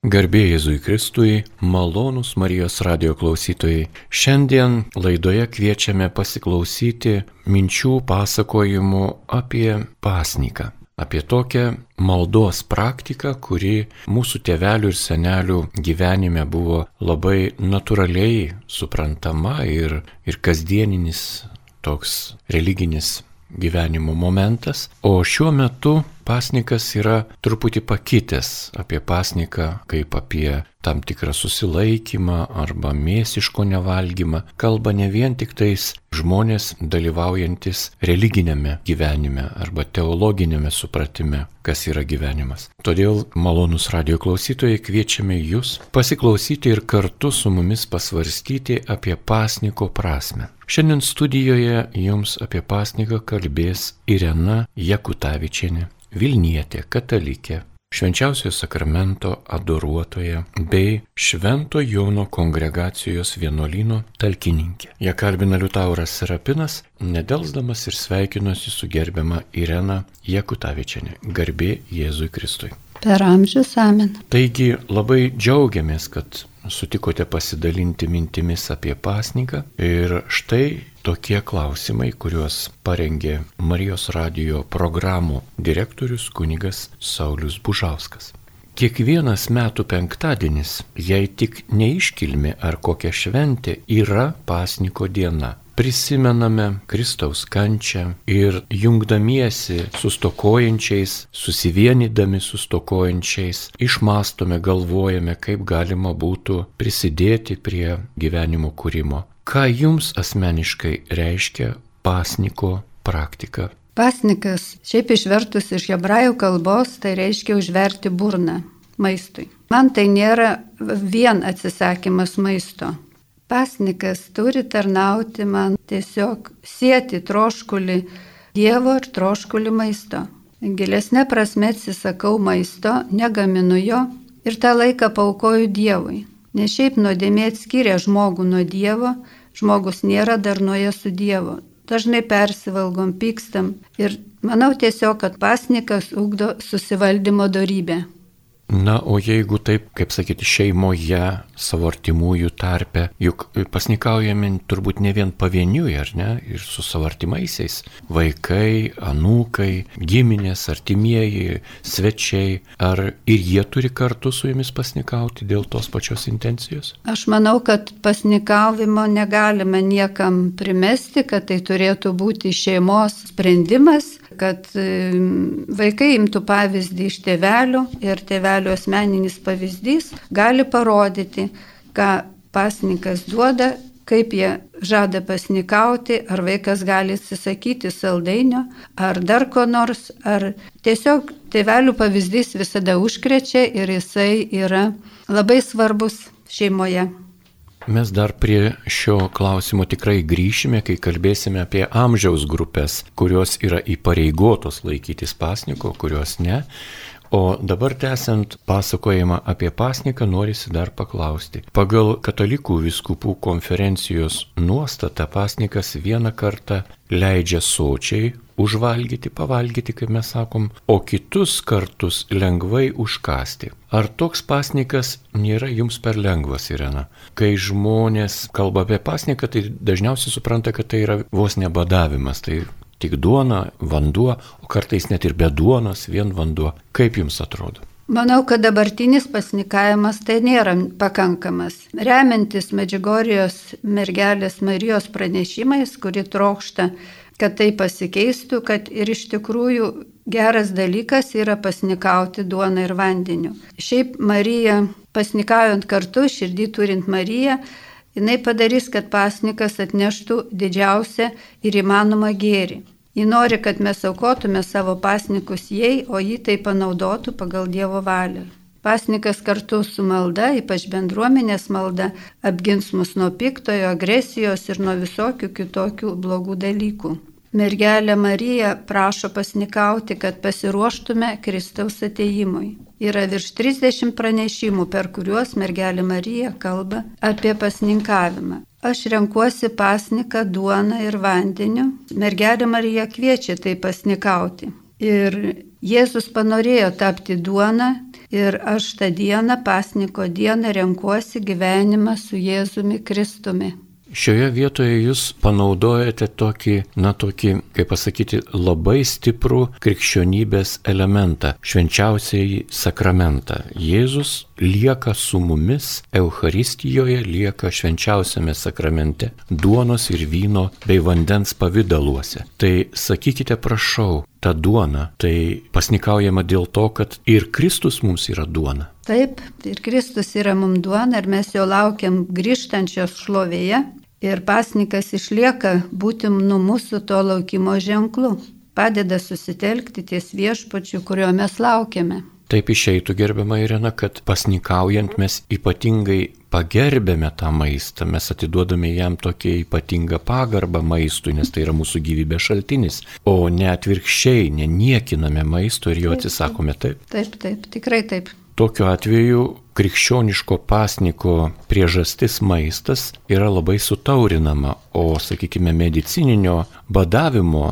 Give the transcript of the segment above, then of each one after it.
Garbė Jėzui Kristui, malonūs Marijos radio klausytojai. Šiandien laidoje kviečiame pasiklausyti minčių pasakojimų apie pasniką. Apie tokią maldos praktiką, kuri mūsų tėvelių ir senelių gyvenime buvo labai natūraliai suprantama ir, ir kasdieninis toks religinis gyvenimo momentas, o šiuo metu pasnikas yra truputį pakitęs apie pasniką kaip apie tam tikrą susilaikymą arba mėsiško nevalgymą. Kalba ne vien tik tais žmonės dalyvaujantis religinėme gyvenime arba teologinėme supratime, kas yra gyvenimas. Todėl malonus radio klausytojai kviečiame jūs pasiklausyti ir kartu su mumis pasvarstyti apie pasniko prasme. Šiandien studijoje jums apie pasniką kalbės Irena Jakutavičienė, Vilnietė, katalikė, švenčiausiojo sakramento adoruotoja bei Švento Jono kongregacijos vienuolino talkininkė. Ją kalbina Liutauras Serapinas, nedelsdamas ir sveikinuosi su gerbiama Irena Jakutavičienė. Garbė Jėzui Kristui. Per amžius amen. Taigi labai džiaugiamės, kad sutikote pasidalinti mintimis apie pasniką ir štai tokie klausimai, kuriuos parengė Marijos radio programų direktorius kunigas Saulis Bužauskas. Kiekvienas metų penktadienis, jei tik neiškilmi ar kokia šventė, yra pasniko diena prisimename Kristaus kančią ir jungdamiesi su stokojančiais, susivienydami su stokojančiais, išmastome, galvojame, kaip galima būtų prisidėti prie gyvenimo kūrimo. Ką jums asmeniškai reiškia pasniko praktika? Pasnikas, šiaip išvertus iš hebrajų kalbos, tai reiškia užverti burną maistui. Man tai nėra vien atsisakymas maisto. Pasnikas turi tarnauti man tiesiog sėti troškulį Dievo ir troškulį maisto. Gilesnė prasme atsisakau maisto, negaminu jo ir tą laiką paukoju Dievui. Nes šiaip nuodėmė atskiria žmogų nuo Dievo, žmogus nėra darnoje su Dievu. Dažnai persivalgom, pykstam ir manau tiesiog, kad pasnikas ugdo susivaldymo darybę. Na, o jeigu taip, kaip sakyti, šeimoje, savo artimųjų tarpe, juk pasnikaujame turbūt ne vien pavieniui, ar ne, ir su savo artimaisiais - vaikai, anūkai, giminės, artimieji, svečiai, ar ir jie turi kartu su jumis pasnikauti dėl tos pačios intencijos? Aš manau, kad pasnikavimo negalime niekam primesti, kad tai turėtų būti šeimos sprendimas kad vaikai imtų pavyzdį iš tėvelių ir tėvelių asmeninis pavyzdys gali parodyti, ką pasnikas duoda, kaip jie žada pasnikauti, ar vaikas gali atsisakyti saldainio, ar dar ko nors, ar tiesiog tėvelių pavyzdys visada užkrečia ir jisai yra labai svarbus šeimoje. Mes dar prie šio klausimo tikrai grįšime, kai kalbėsime apie amžiaus grupės, kurios yra įpareigotos laikytis pasniko, kurios ne. O dabar tęsiant pasakojimą apie pasniką, norisi dar paklausti. Pagal katalikų viskupų konferencijos nuostatą pasnikas vieną kartą leidžia sočiai užvalgyti, pavalgyti, kaip mes sakom, o kitus kartus lengvai užkasti. Ar toks pasnikas nėra jums per lengvas, Irena? Kai žmonės kalba apie pasniką, tai dažniausiai supranta, kad tai yra vos nebadavimas, tai tik duona, vanduo, o kartais net ir be duonos, vien vanduo. Kaip jums atrodo? Manau, kad dabartinis pasnikavimas tai nėra pakankamas. Remiantis Medžigorijos mergelės Marijos pranešimais, kuri trokšta kad tai pasikeistų, kad ir iš tikrųjų geras dalykas yra pasnikauti duoną ir vandeniu. Šiaip Marija, pasnikaujant kartu, širdį turint Mariją, jinai padarys, kad pasnikas atneštų didžiausią ir įmanomą gėrį. Ji nori, kad mes aukotume savo pasnikus jai, o jį tai panaudotų pagal Dievo valią. Pasnikas kartu su malda, ypač bendruomenės malda, apgins mus nuo piktojo, agresijos ir nuo visokių kitokių blogų dalykų. Mergelė Marija prašo pasnikauti, kad pasiruoštume Kristaus ateimui. Yra virš 30 pranešimų, per kuriuos mergelė Marija kalba apie pasninkavimą. Aš renkuosi pasniką duoną ir vandeniu. Mergelė Marija kviečia tai pasnikauti. Ir Jėzus panorėjo tapti duona ir aš tą dieną, pasniko dieną, renkuosi gyvenimą su Jėzumi Kristumi. Šioje vietoje jūs panaudojate tokį, na tokį, kaip pasakyti, labai stiprų krikščionybės elementą - švenčiausiai sakramentą. Jėzus lieka su mumis Euharistijoje, lieka švenčiausiame sakramente - duonos ir vyno bei vandens pavydaluose. Tai sakykite, prašau, ta duona, tai pasnikaujama dėl to, kad ir Kristus mums yra duona. Taip, ir Kristus yra mums duona ir mes jo laukiam grįžtančios šlovėje. Ir pasnikas išlieka būtim nu mūsų to laukimo ženklu, padeda susitelkti ties viešpačiu, kurio mes laukiame. Taip išeitų gerbiama Irena, kad pasnikaujant mes ypatingai pagerbėme tą maistą, mes atiduodame jam tokią ypatingą pagarbą maistui, nes tai yra mūsų gyvybės šaltinis, o ne atvirkščiai, neniekiname maisto ir jo atsisakome taip. Taip, taip, tikrai taip. Tokiu atveju krikščioniško pasniko priežastis maistas yra labai sutaurinama, o, sakykime, medicininio badavimo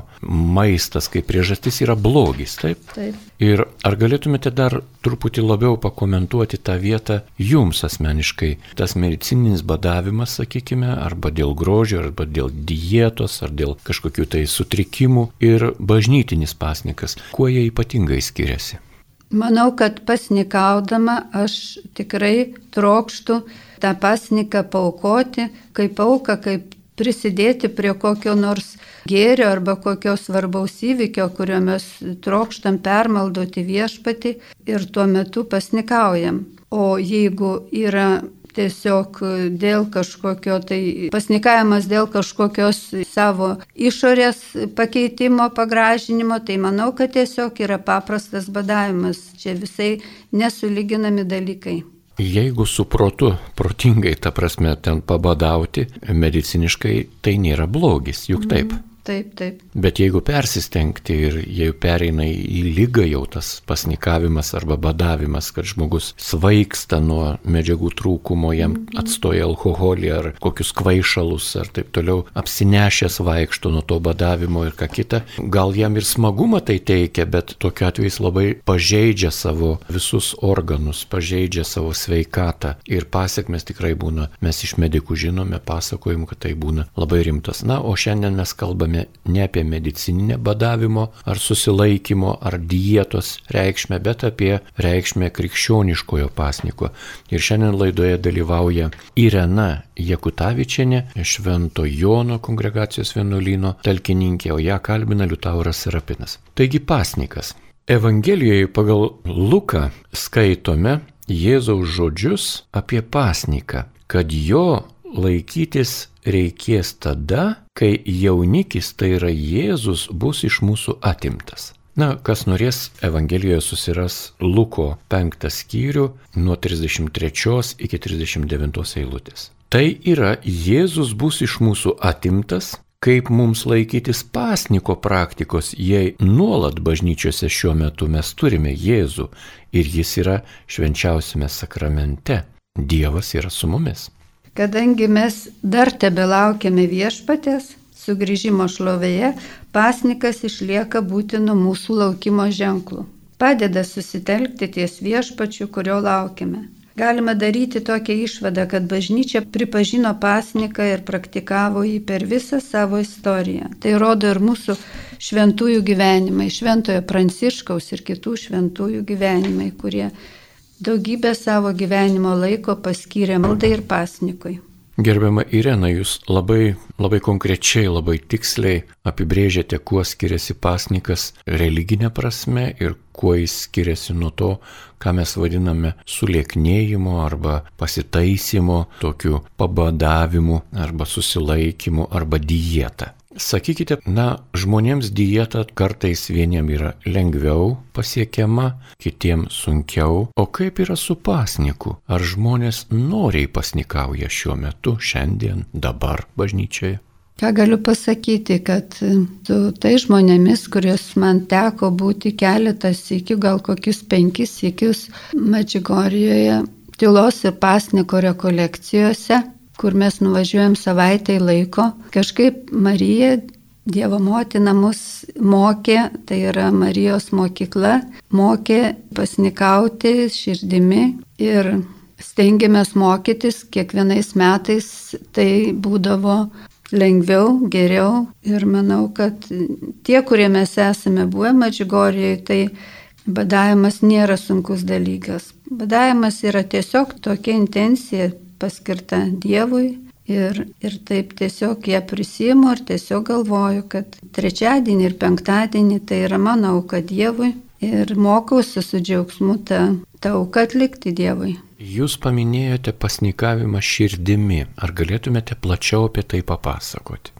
maistas kaip priežastis yra blogis, taip? Taip. Ir ar galėtumėte dar truputį labiau pakomentuoti tą vietą jums asmeniškai, tas medicininis badavimas, sakykime, arba dėl grožio, arba dėl dietos, ar dėl kažkokių tai sutrikimų ir bažnytinis pasnikas, kuo jie ypatingai skiriasi? Manau, kad pasnikaudama aš tikrai trokštų tą pasniką paukoti, kaip auka, kaip prisidėti prie kokio nors gėrio arba kokio svarbaus įvykio, kurio mes trokštam permaldoti viešpati ir tuo metu pasnikaujam. O jeigu yra tiesiog dėl kažkokio tai pasnikavimas dėl kažkokios savo išorės pakeitimo, pagražinimo, tai manau, kad tiesiog yra paprastas badavimas. Čia visai nesulyginami dalykai. Jeigu su protu, protingai, ta prasme, ten pabadauti, mediciniškai tai nėra blogis, juk taip. Mm. Taip, taip. Bet jeigu persistengti ir jeigu pereina į lygą jau tas pasnikavimas arba badavimas, kad žmogus svaigsta nuo medžiagų trūkumo, jam mhm. atstoja alkoholį ar kokius kvaišalus ar taip toliau, apsinešęs vaikšto nuo to badavimo ir ką kita, gal jam ir smagumą tai teikia, bet tokiu atveju jis labai pažeidžia savo visus organus, pažeidžia savo sveikatą ir pasiekmes tikrai būna, mes iš medikų žinome, pasakojim, kad tai būna labai rimtas. Na, o šiandien mes kalbame kalbame ne apie medicininę badavimo ar susilaikymo ar dietos reikšmę, bet apie reikšmę krikščioniškojo pasniko. Ir šiandien laidoje dalyvauja Irena Jekutavičianė, Švento Jono kongregacijos vienuolyno talkininkė, o ją kalbina Liutauras Serapinas. Taigi pasnikas. Evangelijoje pagal Luką skaitome Jėzaus žodžius apie pasniką, kad jo laikytis reikės tada, kai jaunikis, tai yra Jėzus, bus iš mūsų atimtas. Na, kas norės, Evangelijoje susiras Luko 5 skyrių nuo 33 iki 39 eilutės. Tai yra Jėzus bus iš mūsų atimtas, kaip mums laikytis pasniko praktikos, jei nuolat bažnyčiose šiuo metu mes turime Jėzų ir jis yra švenčiausiame sakramente. Dievas yra su mumis. Kadangi mes dar tebe laukiame viešpatės sugrįžimo šlovėje, pasnikas išlieka būtinu mūsų laukimo ženklu. Padeda susitelkti ties viešpačiu, kurio laukiame. Galima daryti tokią išvadą, kad bažnyčia pripažino pasniką ir praktikavo jį per visą savo istoriją. Tai rodo ir mūsų šventųjų gyvenimai, šventojo Pranciškaus ir kitų šventųjų gyvenimai, kurie daugybę savo gyvenimo laiko paskyrė maldai ir pasnikui. Gerbiama Irena, jūs labai, labai konkrečiai, labai tiksliai apibrėžėte, kuo skiriasi pasnikas religinė prasme ir kuo jis skiriasi nuo to, ką mes vadiname sulieknėjimu arba pasitaisimu, tokiu pabadavimu arba susilaikymu arba dieta. Sakykite, na, žmonėms dieta kartais vieniem yra lengviau pasiekiama, kitiem sunkiau, o kaip yra su pasniku? Ar žmonės noriai pasnikauja šiuo metu, šiandien, dabar bažnyčioje? Ką galiu pasakyti, kad su tai žmonėmis, kuriuos man teko būti keletas iki, gal kokius penkis įkius Mačigorijoje, tylos ir pasniko rekolekcijose, kur mes nuvažiuojam savaitai laiko, kažkaip Marija Dievo motina mus mokė, tai yra Marijos mokykla, mokė pasnikauti širdimi ir stengiamės mokytis kiekvienais metais, tai būdavo lengviau, geriau ir manau, kad tie, kurie mes esame buvę Madžigorijoje, tai badavimas nėra sunkus dalykas. Badavimas yra tiesiog tokia intencija paskirta Dievui ir, ir taip tiesiog ją prisimu ir tiesiog galvoju, kad trečiadienį ir penktadienį tai yra mano auka Dievui ir mokausi su džiaugsmu tą, tą auką atlikti Dievui. Jūs paminėjote pasnikavimą širdimi. Ar galėtumėte plačiau apie tai papasakoti?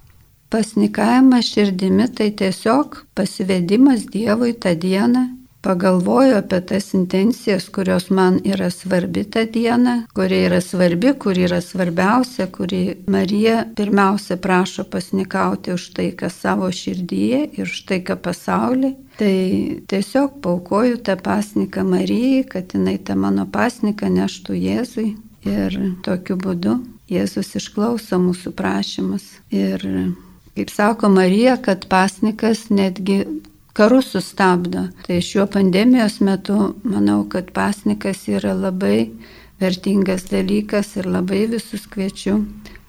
Pasnikavimas širdimi tai tiesiog pasivedimas Dievui tą dieną pagalvoju apie tas intencijas, kurios man yra svarbi tą dieną, kuri yra svarbi, kuri yra svarbiausia, kuri Marija pirmiausia prašo pasnikauti už tai, kas savo širdyje ir už tai, ką pasaulyje. Tai tiesiog paukoju tą pasniką Marijai, kad jinai tą mano pasniką neštų Jėzui. Ir tokiu būdu Jėzus išklauso mūsų prašymus. Ir kaip sako Marija, kad pasnikas netgi karus sustabdo. Tai šiuo pandemijos metu manau, kad pasnikas yra labai vertingas dalykas ir labai visus kviečiu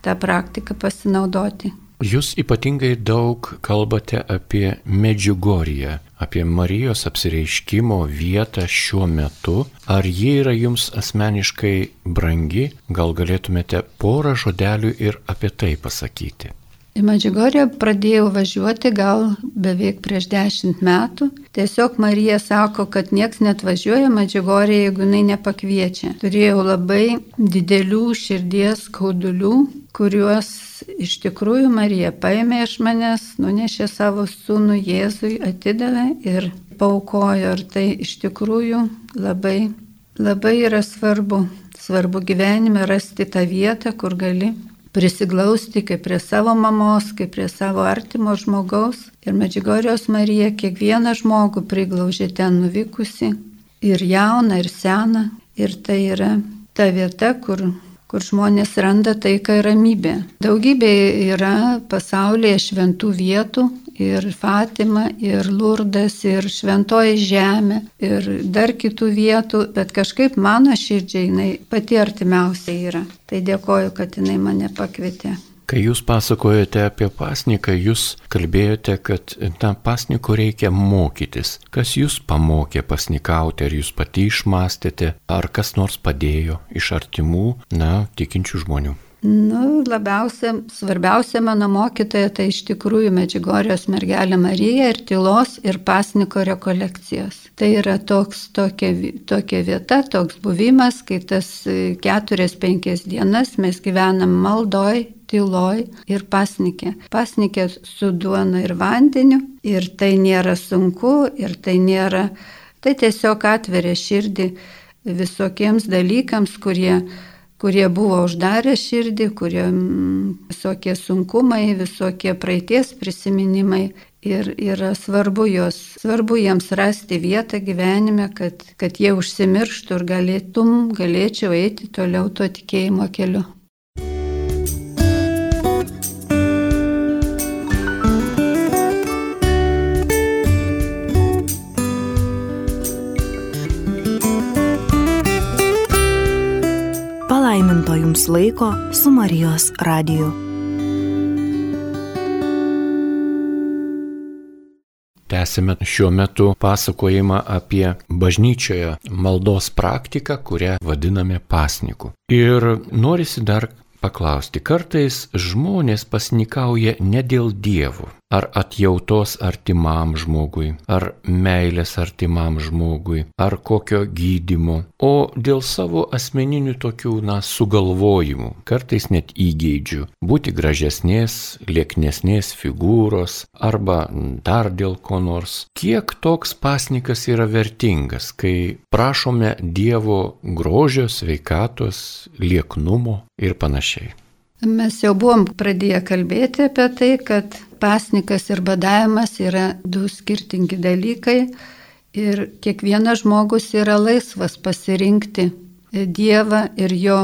tą praktiką pasinaudoti. Jūs ypatingai daug kalbate apie Medžiugoriją, apie Marijos apsireiškimo vietą šiuo metu. Ar ji yra jums asmeniškai brangi? Gal galėtumėte porą žodelių ir apie tai pasakyti? Į Madžigorę pradėjau važiuoti gal beveik prieš dešimt metų. Tiesiog Marija sako, kad nieks net važiuoja Madžigorė, jeigu jinai nepakviečia. Turėjau labai didelių širdies skaudulių, kuriuos iš tikrųjų Marija paėmė iš manęs, nunešė savo sūnų Jėzui, atidavė ir paukojo. Ir tai iš tikrųjų labai, labai yra svarbu. Svarbu gyvenime rasti tą vietą, kur gali prisiglausti kaip prie savo mamos, kaip prie savo artimo žmogaus. Ir Medžigorijos Marija kiekvieną žmogų priglaužė ten nuvykusi, ir jauną, ir seną. Ir tai yra ta vieta, kur, kur žmonės randa taiką ir ramybę. Daugybė yra pasaulyje šventų vietų ir Fatima, ir Lurdas, ir Šventoji Žemė, ir dar kitų vietų, bet kažkaip mano širdžiai jinai pati artimiausia yra. Tai dėkoju, kad jinai mane pakvietė. Kai jūs pasakojate apie pasniką, jūs kalbėjote, kad tą pasniku reikia mokytis. Kas jūs pamokė pasnikauti, ar jūs pati išmastėte, ar kas nors padėjo iš artimų, na, tikinčių žmonių? Nu, labiausia, svarbiausia mano mokytoja tai iš tikrųjų Medžigorijos mergelė Marija ir tylos ir pasniko rekolekcijos. Tai yra toks, tokia, tokia vieta, toks buvimas, kai tas e, keturias, penkias dienas mes gyvenam maldoj, tyloj ir pasnikė. Pasnikė su duona ir vandeniu ir tai nėra sunku ir tai nėra, tai tiesiog atveria širdį visokiems dalykams, kurie kurie buvo uždarę širdį, kurie visokie sunkumai, visokie praeities prisiminimai. Ir yra svarbu, jos, svarbu jiems rasti vietą gyvenime, kad, kad jie užsimirštų ir galėtum, galėčiau eiti toliau tuo tikėjimo keliu. Jums laiko su Marijos radiju. Tęsime šiuo metu pasakojimą apie bažnyčioje maldos praktiką, kurią vadiname pasniku. Ir norisi dar paklausti, kartais žmonės pasnikauja ne dėl dievų, ar atjautos artimam žmogui, ar meilės artimam žmogui, ar kokio gydimo, o dėl savo asmeninių tokių, na, sugalvojimų, kartais net įgeidžių, būti gražesnės, lieknesnės figūros, arba dar dėl ko nors. Kiek toks pasnikas yra vertingas, kai prašome Dievo grožio, sveikatos, lieknumo ir panašiai. Mes jau buvom pradėję kalbėti apie tai, kad pasnikas ir badavimas yra du skirtingi dalykai ir kiekvienas žmogus yra laisvas pasirinkti Dievą ir jo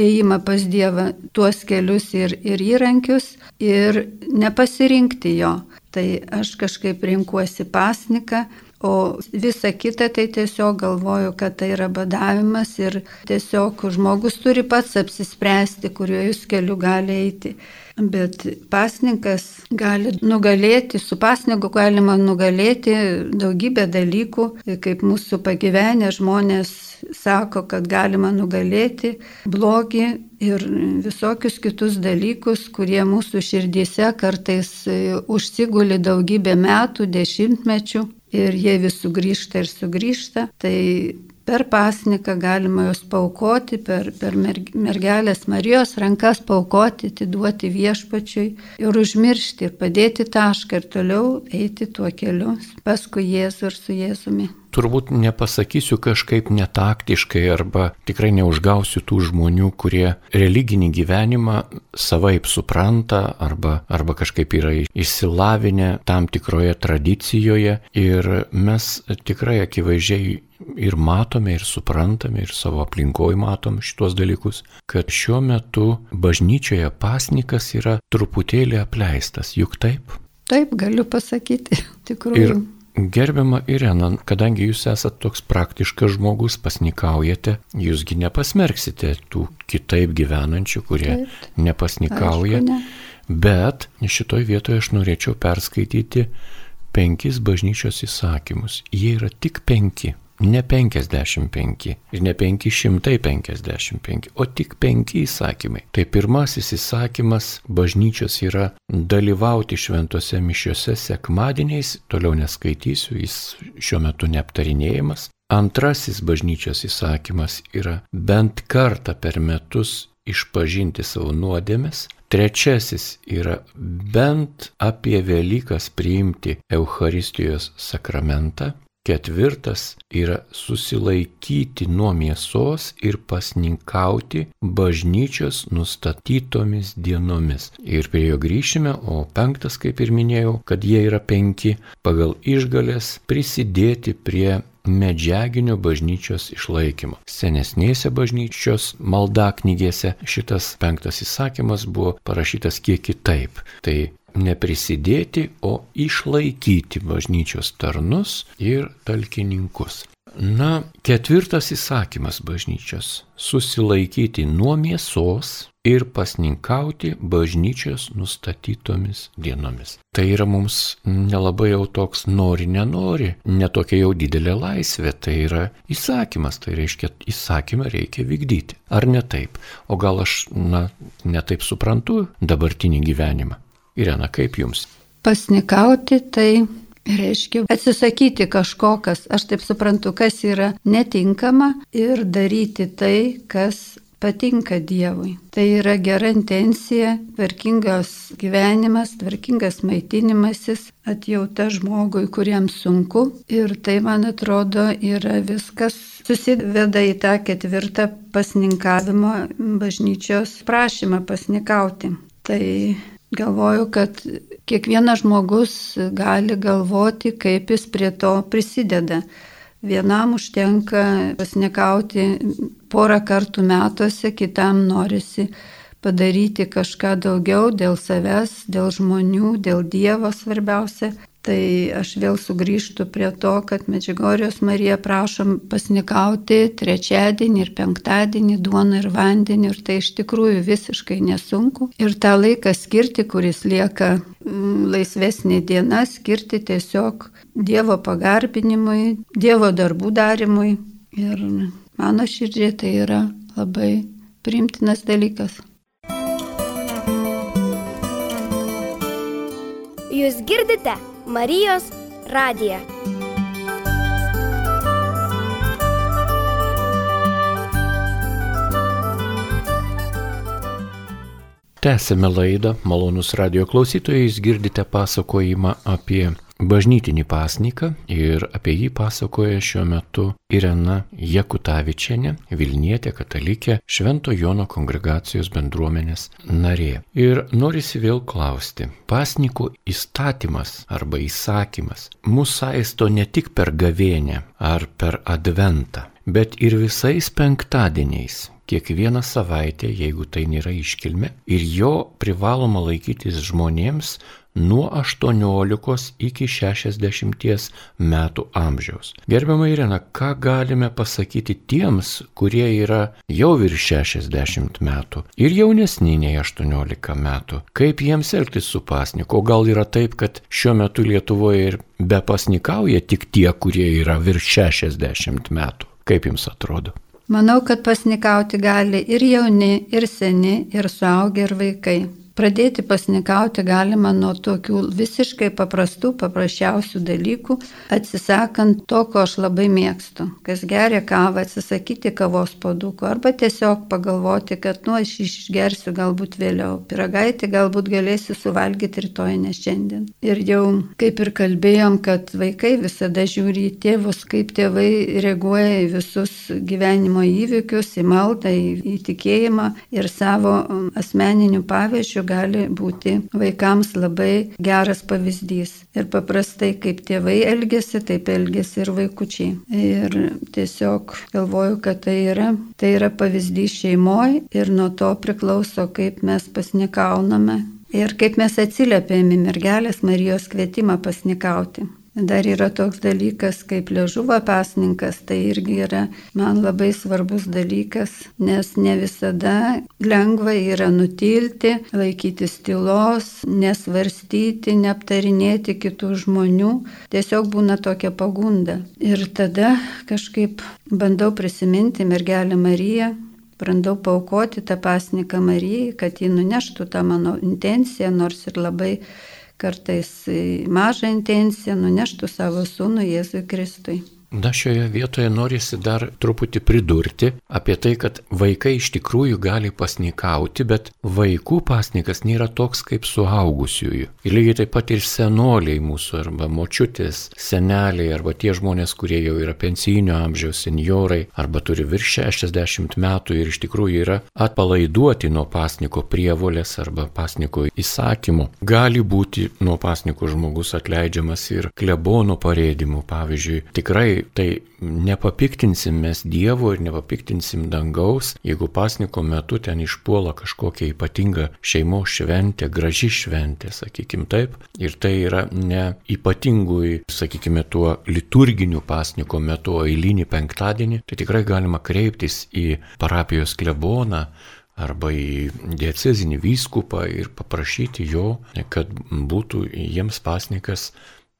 ėjimą pas Dievą tuos kelius ir, ir įrankius ir nepasirinkti jo. Tai aš kažkaip rinkuosi pasniką, O visa kita tai tiesiog galvoju, kad tai yra badavimas ir tiesiog žmogus turi pats apsispręsti, kuriuo jūs keliu gali eiti. Bet pasninkas gali nugalėti, su pasniku galima nugalėti daugybę dalykų, kaip mūsų pagyvenę žmonės sako, kad galima nugalėti blogį ir visokius kitus dalykus, kurie mūsų širdyse kartais užsiguli daugybę metų, dešimtmečių ir jie vis sugrįžta ir sugrįžta. Tai per pasniką galima juos paukoti, per, per mergelės Marijos rankas paukoti, atiduoti viešpačiui ir užmiršti ir padėti tašką ir toliau eiti tuo keliu paskui Jėzų ir su Jėzumi turbūt nepasakysiu kažkaip netaktiškai arba tikrai neužgausiu tų žmonių, kurie religinį gyvenimą savaip supranta arba, arba kažkaip yra išsilavinę tam tikroje tradicijoje ir mes tikrai akivaizdžiai ir matome, ir suprantame, ir savo aplinkoje matom šitos dalykus, kad šiuo metu bažnyčioje pasnikas yra truputėlį apleistas, juk taip? Taip, galiu pasakyti, tikrai. Ir Gerbiama Irena, kadangi jūs esate toks praktiškas žmogus, pasnikaujate, jūsgi nepasmerksite tų kitaip gyvenančių, kurie Taip, nepasnikauja. Aišku, ne. Bet šitoj vietoje aš norėčiau perskaityti penkis bažnyčios įsakymus. Jie yra tik penki ne 55 ir ne 555, o tik penki įsakymai. Tai pirmasis įsakymas bažnyčios yra dalyvauti šventose mišiuose sekmadieniais, toliau neskaitysiu, jis šiuo metu neaptarinėjimas. Antrasis bažnyčios įsakymas yra bent kartą per metus išpažinti savo nuodėmes. Trečiasis yra bent apie Velykas priimti Eucharistijos sakramentą. Ketvirtas yra susilaikyti nuo mėsos ir pasninkauti bažnyčios nustatytomis dienomis. Ir prie jo grįšime, o penktas, kaip ir minėjau, kad jie yra penki, pagal išgalės prisidėti prie medžiaginio bažnyčios išlaikymo. Senesnėse bažnyčios maldaknygėse šitas penktas įsakymas buvo parašytas kiek kitaip. Tai neprisidėti, o išlaikyti bažnyčios tarnus ir talkininkus. Na, ketvirtas įsakymas bažnyčios - susilaikyti nuo mėsos ir pasninkauti bažnyčios nustatytomis dienomis. Tai yra mums nelabai jau toks nori, nenori, netokia jau didelė laisvė, tai yra įsakymas, tai reiškia įsakymą reikia vykdyti. Ar ne taip? O gal aš, na, netaip suprantu dabartinį gyvenimą? Irena, kaip jums? Pasnikauti tai reiškia atsisakyti kažko, kas, aš taip suprantu, kas yra netinkama ir daryti tai, kas patinka Dievui. Tai yra gera intencija, tvarkingas gyvenimas, tvarkingas maitinimasis, atjauta žmogui, kuriems sunku. Ir tai, man atrodo, yra viskas susideda į tą ketvirtą pasninkavimo bažnyčios prašymą pasnikauti. Tai Galvoju, kad kiekvienas žmogus gali galvoti, kaip jis prie to prisideda. Vienam užtenka pasnikauti porą kartų metuose, kitam norisi padaryti kažką daugiau dėl savęs, dėl žmonių, dėl Dievo svarbiausia. Tai aš vėl sugrįžtu prie to, kad Medžigorijos Marija prašom pasnikauti trečiadienį ir penktadienį duoną ir vandenį ir tai iš tikrųjų visiškai nesunku. Ir tą laiką skirti, kuris lieka mm, laisvesnė diena, skirti tiesiog Dievo pagarbinimui, Dievo darbų darimui. Ir mano širdžiai tai yra labai primtinas dalykas. Jūs girdite? Marijos radiją. Tęsėme laidą, malonus radio klausytojai, jūs girdite pasakojimą apie bažnytinį pasniką ir apie jį pasakoja šiuo metu Irena Jakutavičianė, Vilnietė katalikė, Švento Jono kongregacijos bendruomenės narė. Ir norisi vėl klausti, pasnikų įstatymas arba įsakymas mūsų saisto ne tik per gavėnę ar per adventą, bet ir visais penktadieniais kiekvieną savaitę, jeigu tai nėra iškilme, ir jo privaloma laikytis žmonėms nuo 18 iki 60 metų amžiaus. Gerbiama Irena, ką galime pasakyti tiems, kurie yra jau virš 60 metų ir jaunesni nei 18 metų? Kaip jiems elgtis su pasniku? O gal yra taip, kad šiuo metu Lietuvoje ir be pasnikauja tik tie, kurie yra virš 60 metų? Kaip jums atrodo? Manau, kad pasnikauti gali ir jauni, ir seni, ir suaugę, ir vaikai. Pradėti pasnikauti galima nuo tokių visiškai paprastų, paprasčiausių dalykų, atsisakant to, ko aš labai mėgstu. Kas geria kavą, atsisakyti kavos paduko arba tiesiog pagalvoti, kad nu aš išgersiu galbūt vėliau. Piragaitį galbūt galėsiu suvalgyti rytoj, ne šiandien. Ir jau kaip ir kalbėjom, kad vaikai visada žiūri į tėvus, kaip tėvai reaguoja į visus gyvenimo įvykius, į maldą, į, į tikėjimą ir savo um, asmeninių pavyzdžių gali būti vaikams labai geras pavyzdys. Ir paprastai, kaip tėvai elgesi, taip elgesi ir vaikučiai. Ir tiesiog galvoju, kad tai yra, tai yra pavyzdys šeimoje ir nuo to priklauso, kaip mes pasnikauname ir kaip mes atsiliepėme mergelės Marijos kvietimą pasnikauti. Dar yra toks dalykas kaip ležuvo pasninkas, tai irgi yra man labai svarbus dalykas, nes ne visada lengva yra nutilti, laikytis tylos, nesvarstyti, neaptarinėti kitų žmonių, tiesiog būna tokia pagunda. Ir tada kažkaip bandau prisiminti mergelę Mariją, brandau paukoti tą pasniką Marijai, kad ji nuneštų tą mano intenciją, nors ir labai kartais mažą intenciją nuneštų savo sūnų Jėzui Kristui. Na šioje vietoje norisi dar truputį pridurti apie tai, kad vaikai iš tikrųjų gali pasnikauti, bet vaikų pasnikas nėra toks kaip suaugusiųjų. Ir lygiai taip pat ir senoliai mūsų arba močiutės, seneliai arba tie žmonės, kurie jau yra pensijinio amžiaus seniorai arba turi virš 60 metų ir iš tikrųjų yra atpalaiduoti nuo pasniko prievolės arba pasniko įsakymų. Gali būti nuo pasniko žmogus atleidžiamas ir klebono parėdimu, pavyzdžiui. Tikrai tai nepapiktinsim mes Dievo ir nepapiktinsim dangaus, jeigu pasniko metu ten išpuola kažkokia ypatinga šeimos šventė, graži šventė, sakykim taip. Ir tai yra ne ypatingui, sakykime, tuo liturginiu pasniko metu, o eilinį penktadienį, tai tikrai galima kreiptis į parapijos kleboną arba į diecezinį vyskupą ir paprašyti jo, kad būtų jiems pasnikas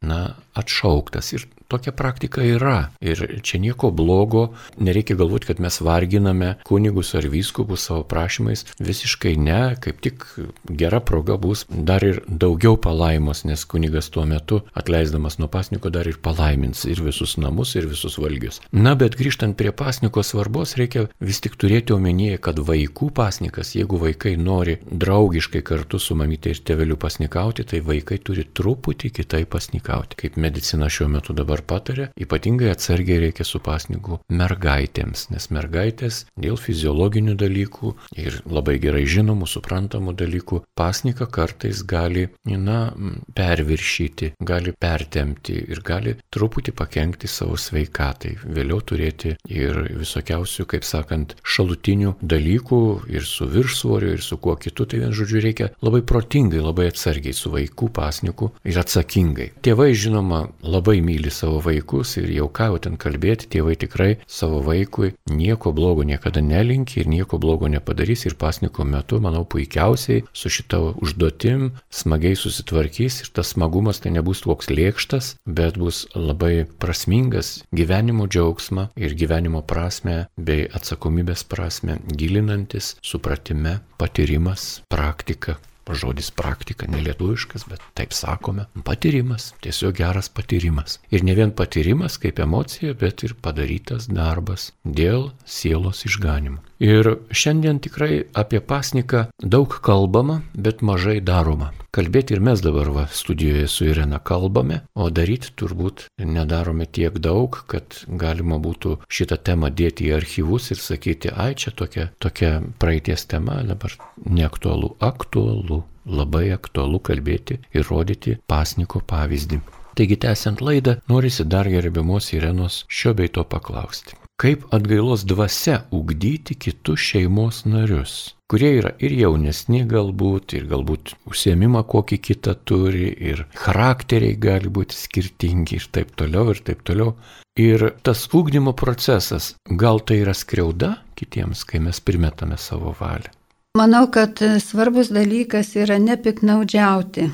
na, atšauktas. Ir tokia praktika yra. Ir čia nieko blogo, nereikia galvoti, kad mes varginame kunigus ar vyskupus savo prašymais. Visiškai ne, kaip tik gera proga bus dar ir daugiau palaimos, nes kunigas tuo metu, atleisdamas nuo pasniko, dar ir palaimins ir visus namus, ir visus valgius. Na, bet grįžtant prie pasniko svarbos, reikia vis tik turėti omenyje, kad vaikų pasnikas, jeigu vaikai nori draugiškai kartu su mamytė ir tėveliu pasnikauti, tai vaikai turi truputį kitaip pasnikauti, kaip medicina šiuo metu dabar dabar patarė, ypatingai atsargiai reikia su pasniku mergaitėms, nes mergaitės dėl fiziologinių dalykų ir labai gerai žinomų, suprantamų dalykų pasniką kartais gali, na, perviršyti, gali pertemti ir gali truputį pakengti savo sveikatai, vėliau turėti ir visokiausių, kaip sakant, šalutinių dalykų ir su viršsvoriu, ir su kuo kitu, tai vien žodžiu reikia labai protingai, labai atsargiai su vaikų pasniku ir atsakingai. Tėvai, žinoma, labai myli savo savo vaikus ir jau ką jau ten kalbėti, tėvai tikrai savo vaikui nieko blogo niekada nelinki ir nieko blogo nepadarys ir pasniko metu, manau, puikiausiai su šita užduotim smagiai susitvarkys ir tas smagumas tai nebus toks lėkštas, bet bus labai prasmingas gyvenimo džiaugsmą ir gyvenimo prasme bei atsakomybės prasme gilinantis supratime, patyrimas, praktika žodis praktika, nelietuviškas, bet taip sakome, patyrimas, tiesiog geras patyrimas. Ir ne vien patyrimas kaip emocija, bet ir padarytas darbas dėl sielos išganimo. Ir šiandien tikrai apie pasniką daug kalbama, bet mažai daroma. Kalbėti ir mes dabar va, studijoje su Irena kalbame, o daryti turbūt nedarome tiek daug, kad galima būtų šitą temą dėti į archyvus ir sakyti, ai čia tokia, tokia praeities tema, dabar neaktualu, aktualu, labai aktualu kalbėti ir rodyti pasniko pavyzdį. Taigi, tęsiant laidą, norisi dar gerbiamos Irenos šio bei to paklausti. Kaip atgailos dvasia ugdyti kitus šeimos narius, kurie yra ir jaunesni galbūt, ir galbūt užsiemimą kokį kitą turi, ir charakteriai gali būti skirtingi ir taip toliau, ir taip toliau. Ir tas ugdymo procesas, gal tai yra skriauda kitiems, kai mes primetame savo valią. Manau, kad svarbus dalykas yra nepiknaudžiauti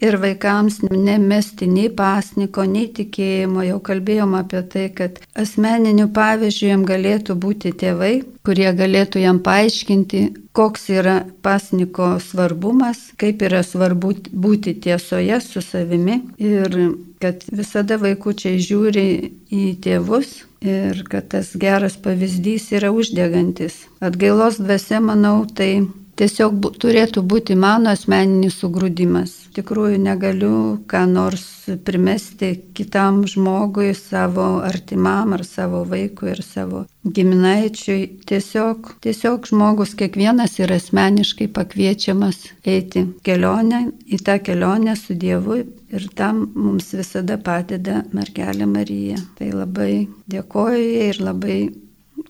ir vaikams nemesti nei pasniko, nei tikėjimo. Jau kalbėjom apie tai, kad asmeniniu pavyzdžiu jam galėtų būti tėvai, kurie galėtų jam paaiškinti, koks yra pasniko svarbumas, kaip yra svarbu būti tiesoje su savimi ir kad visada vaikučiai žiūri į tėvus ir kad tas geras pavyzdys yra uždegantis. Atgailos dvasia, manau, tai tiesiog bu, turėtų būti mano asmeninis sugrūdimas. Tikrųjų negaliu ką nors primesti kitam žmogui, savo artimam ar savo vaikui ir savo giminaičiui. Tiesiog, tiesiog žmogus kiekvienas yra asmeniškai pakviečiamas eiti kelionę, į tą kelionę su Dievu ir tam mums visada padeda mergelė Marija. Tai labai dėkoju ir labai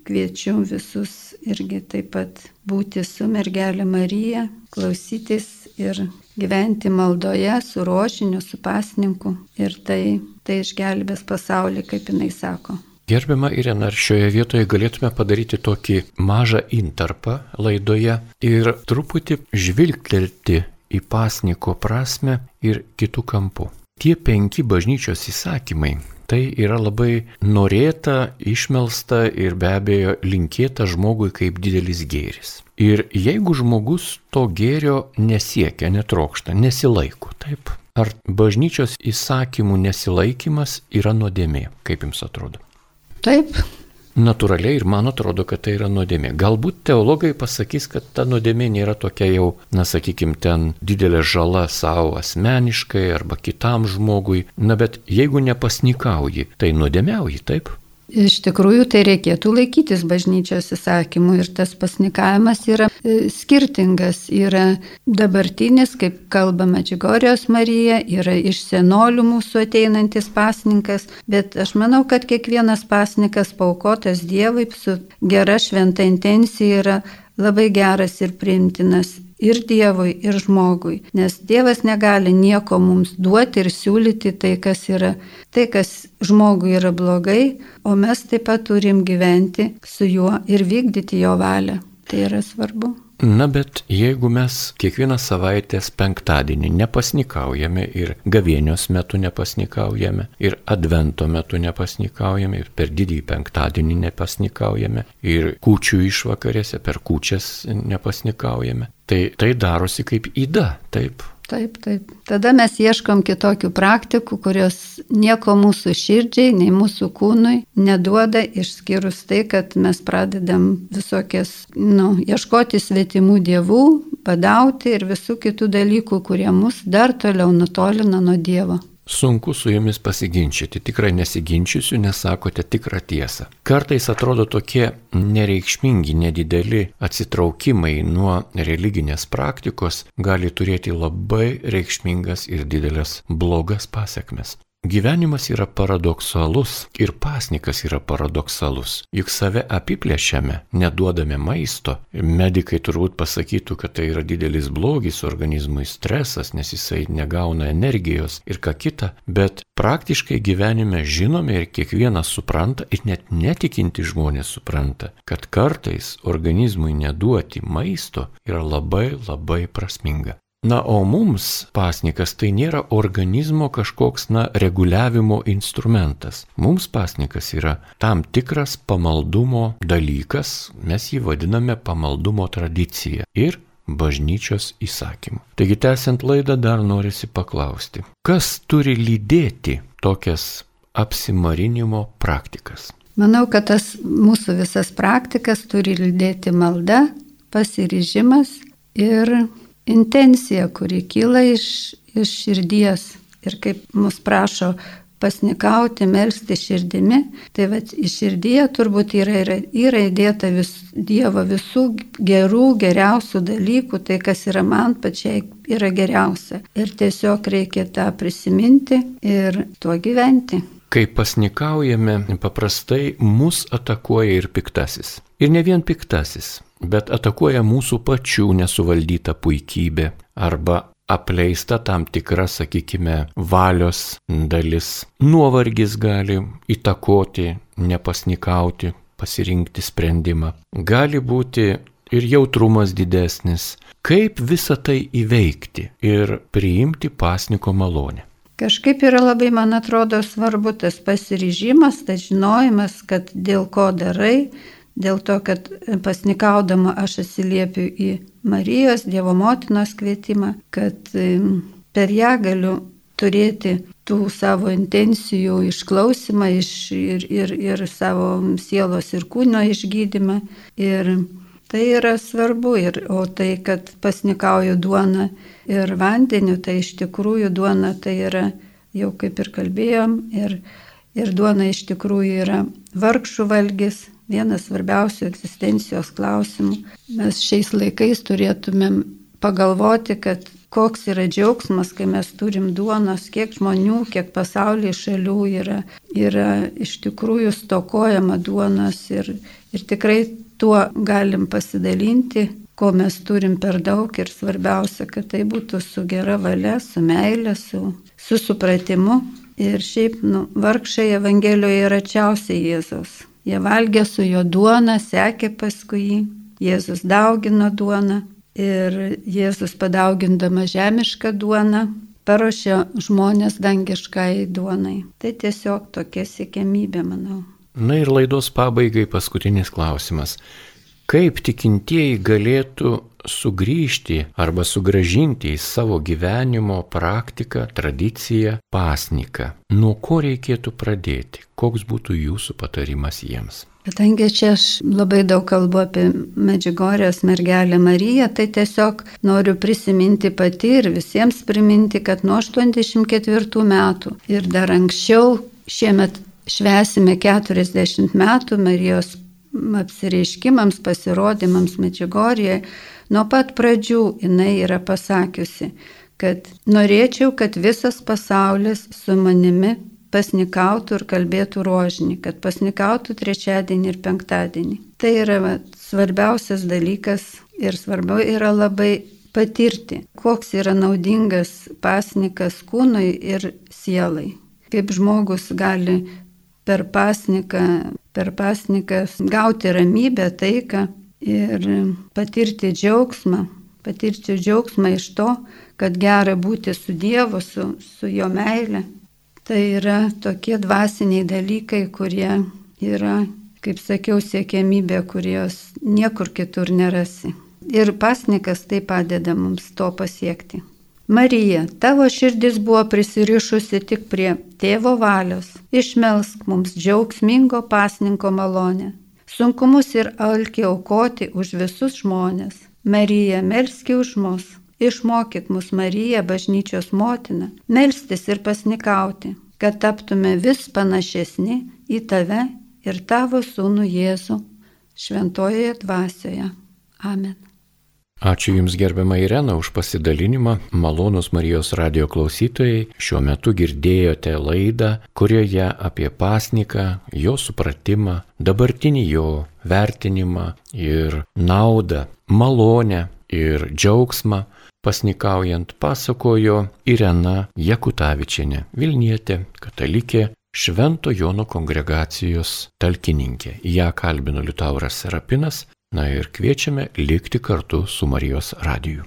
kviečiu visus irgi taip pat būti su mergelė Marija, klausytis ir gyventi maldoje su rožiniu, su pasninku ir tai, tai išgelbės pasaulį, kaip jinai sako. Gerbiama Irena, ar šioje vietoje galėtume padaryti tokį mažą intarpą laidoje ir truputį žvilgtelti į pasniko prasme ir kitų kampų. Tie penki bažnyčios įsakymai tai yra labai norėta, išmelsta ir be abejo linkėta žmogui kaip didelis gėris. Ir jeigu žmogus to gėrio nesiekia, netrokšta, nesilaiko, taip, ar bažnyčios įsakymų nesilaikimas yra nuodėmė, kaip jums atrodo? Taip, natūraliai ir man atrodo, kad tai yra nuodėmė. Galbūt teologai pasakys, kad ta nuodėmė nėra tokia jau, na sakykime, ten didelė žala savo asmeniškai arba kitam žmogui, na bet jeigu nepasnikauji, tai nuodėmiauji, taip? Iš tikrųjų, tai reikėtų laikytis bažnyčios įsakymų ir tas pasnikavimas yra e, skirtingas. Yra dabartinis, kaip kalbama Džigorijos Marija, yra iš senolių mūsų ateinantis pasninkas, bet aš manau, kad kiekvienas pasnikas paukotas Dievui su gera šventa intencija yra labai geras ir priimtinas ir Dievui, ir žmogui. Nes Dievas negali nieko mums duoti ir siūlyti tai, kas yra, tai, kas žmogui yra blogai, o mes taip pat turim gyventi su juo ir vykdyti jo valią. Tai yra svarbu. Na bet jeigu mes kiekvieną savaitės penktadienį nepasnikaujame ir gavienios metu nepasnikaujame ir advento metu nepasnikaujame ir per didįjį penktadienį nepasnikaujame ir kūčių išvakarėse per kūčias nepasnikaujame, tai tai darosi kaip įda, taip. Taip, taip. Tada mes ieškom kitokių praktikų, kurios nieko mūsų širdžiai, nei mūsų kūnui neduoda, išskyrus tai, kad mes pradedam visokias, nu, ieškoti svetimų dievų, padauti ir visų kitų dalykų, kurie mus dar toliau nutolina nuo Dievo. Sunku su jumis pasiginčyti, tikrai nesiginčysiu, nes sakote tikrą tiesą. Kartais atrodo tokie nereikšmingi, nedideli atsitraukimai nuo religinės praktikos gali turėti labai reikšmingas ir didelės blogas pasiekmes. Gyvenimas yra paradoksalus ir pasnikas yra paradoksalus. Juk save apiplėšiame, neduodame maisto. Medikai turbūt pasakytų, kad tai yra didelis blogis organizmui, stresas, nes jisai negauna energijos ir ką kita, bet praktiškai gyvenime žinome ir kiekvienas supranta, ir net netikinti žmonės supranta, kad kartais organizmui neduoti maisto yra labai labai prasminga. Na, o mums pasnikas tai nėra organizmo kažkoks, na, reguliavimo instrumentas. Mums pasnikas yra tam tikras pamaldumo dalykas, mes jį vadiname pamaldumo tradicija ir bažnyčios įsakymu. Taigi, tęsiant laidą, dar norisi paklausti, kas turi lydėti tokias apsimarinimo praktikas? Manau, kad tas mūsų visas praktikas turi lydėti malda, pasiryžimas ir intencija, kuri kyla iš, iš širdies ir kaip mus prašo pasnikauti, melstį širdimi, tai va iš širdyje turbūt yra, yra, yra įdėta vis, Dievo visų gerų, geriausių dalykų, tai kas yra man pačiai yra geriausia. Ir tiesiog reikia tą prisiminti ir tuo gyventi. Kai pasnikaujame, paprastai mus atakuoja ir piktasis. Ir ne vien piktasis, bet atakuoja mūsų pačių nesuvaldyta puikybė arba apleista tam tikra, sakykime, valios dalis. Nuovargis gali įtakoti, nepasnikauti, pasirinkti sprendimą. Gali būti ir jautrumas didesnis. Kaip visą tai įveikti ir priimti pasniko malonę? Kažkaip yra labai, man atrodo, svarbu tas pasiryžimas, tas žinojimas, kad dėl ko darai, dėl to, kad pasnikaudama aš atsiliepiu į Marijos, Dievo motinos kvietimą, kad per ją galiu turėti tų savo intencijų išklausimą iš, ir, ir, ir savo sielos ir kūno išgydymą. Ir tai yra svarbu. Ir, o tai, kad pasnikauju duoną ir vandeniu, tai iš tikrųjų duona tai yra, jau kaip ir kalbėjom, ir, ir duona iš tikrųjų yra vargšų valgys, vienas svarbiausių egzistencijos klausimų. Mes šiais laikais turėtumėm pagalvoti, kad koks yra džiaugsmas, kai mes turim duonos, kiek žmonių, kiek pasaulyje šalių yra, yra iš tikrųjų stokojama duonos ir, ir tikrai tuo galim pasidalinti, ko mes turim per daug ir svarbiausia, kad tai būtų su gera valia, su meile, su, su supratimu. Ir šiaip, nu, vargšai Evangelijoje yra čiausiai Jėzaus. Jie valgė su jo duona, sekė paskui jį. Jėzus daugino duoną ir Jėzus padaugindama žemišką duoną paruošė žmonės dangiškai duonai. Tai tiesiog tokia sėkmybė, manau. Na ir laidos pabaigai paskutinis klausimas. Kaip tikintieji galėtų sugrįžti arba sugražinti į savo gyvenimo praktiką, tradiciją, pasniką. Nuo ko reikėtų pradėti? Koks būtų jūsų patarimas jiems? Kadangi čia aš labai daug kalbu apie Medžiugorės mergelę Mariją, tai tiesiog noriu prisiminti pati ir visiems priminti, kad nuo 84 metų ir dar anksčiau šiemet švesime 40 metų Marijos apsireiškimams, pasirodymams Medžiugorėje Nuo pat pradžių jinai yra pasakiusi, kad norėčiau, kad visas pasaulis su manimi pasnikautų ir kalbėtų rožinį, kad pasnikautų trečiadienį ir penktadienį. Tai yra va, svarbiausias dalykas ir svarbu yra labai patirti, koks yra naudingas pasnikas kūnui ir sielai. Kaip žmogus gali per pasniką, per pasniką gauti ramybę, taiką ir patirti džiaugsmą, patirti džiaugsmą iš to, kad gera būti su Dievu, su, su jo meile. Tai yra tokie dvasiniai dalykai, kurie yra, kaip sakiau, siekiamybė, kurios niekur kitur nerasi. Ir pasnikas tai padeda mums to pasiekti. Marija, tavo širdis buvo prisirišusi tik prie tėvo valios. Išmelsk mums džiaugsmingo pasninko malonę sunkumus ir alkį aukoti už visus žmonės. Marija, melski už mus, išmokyk mus Marija, bažnyčios motina, melstis ir pasnikauti, kad taptume vis panašesni į tave ir tavo sūnų Jėzų šventojoje dvasioje. Amen. Ačiū Jums gerbiamą Ireną už pasidalinimą. Malonus Marijos radio klausytojai, šiuo metu girdėjote laidą, kurioje apie pasniką, jo supratimą, dabartinį jo vertinimą ir naudą, malonę ir džiaugsmą pasnikaujant pasakojo Irena Jakutavičiane, Vilnietė, katalikė, Švento Jono kongregacijos talkininkė. Ja kalbino Liutauras Serapinas, Na ir kviečiame likti kartu su Marijos radiju.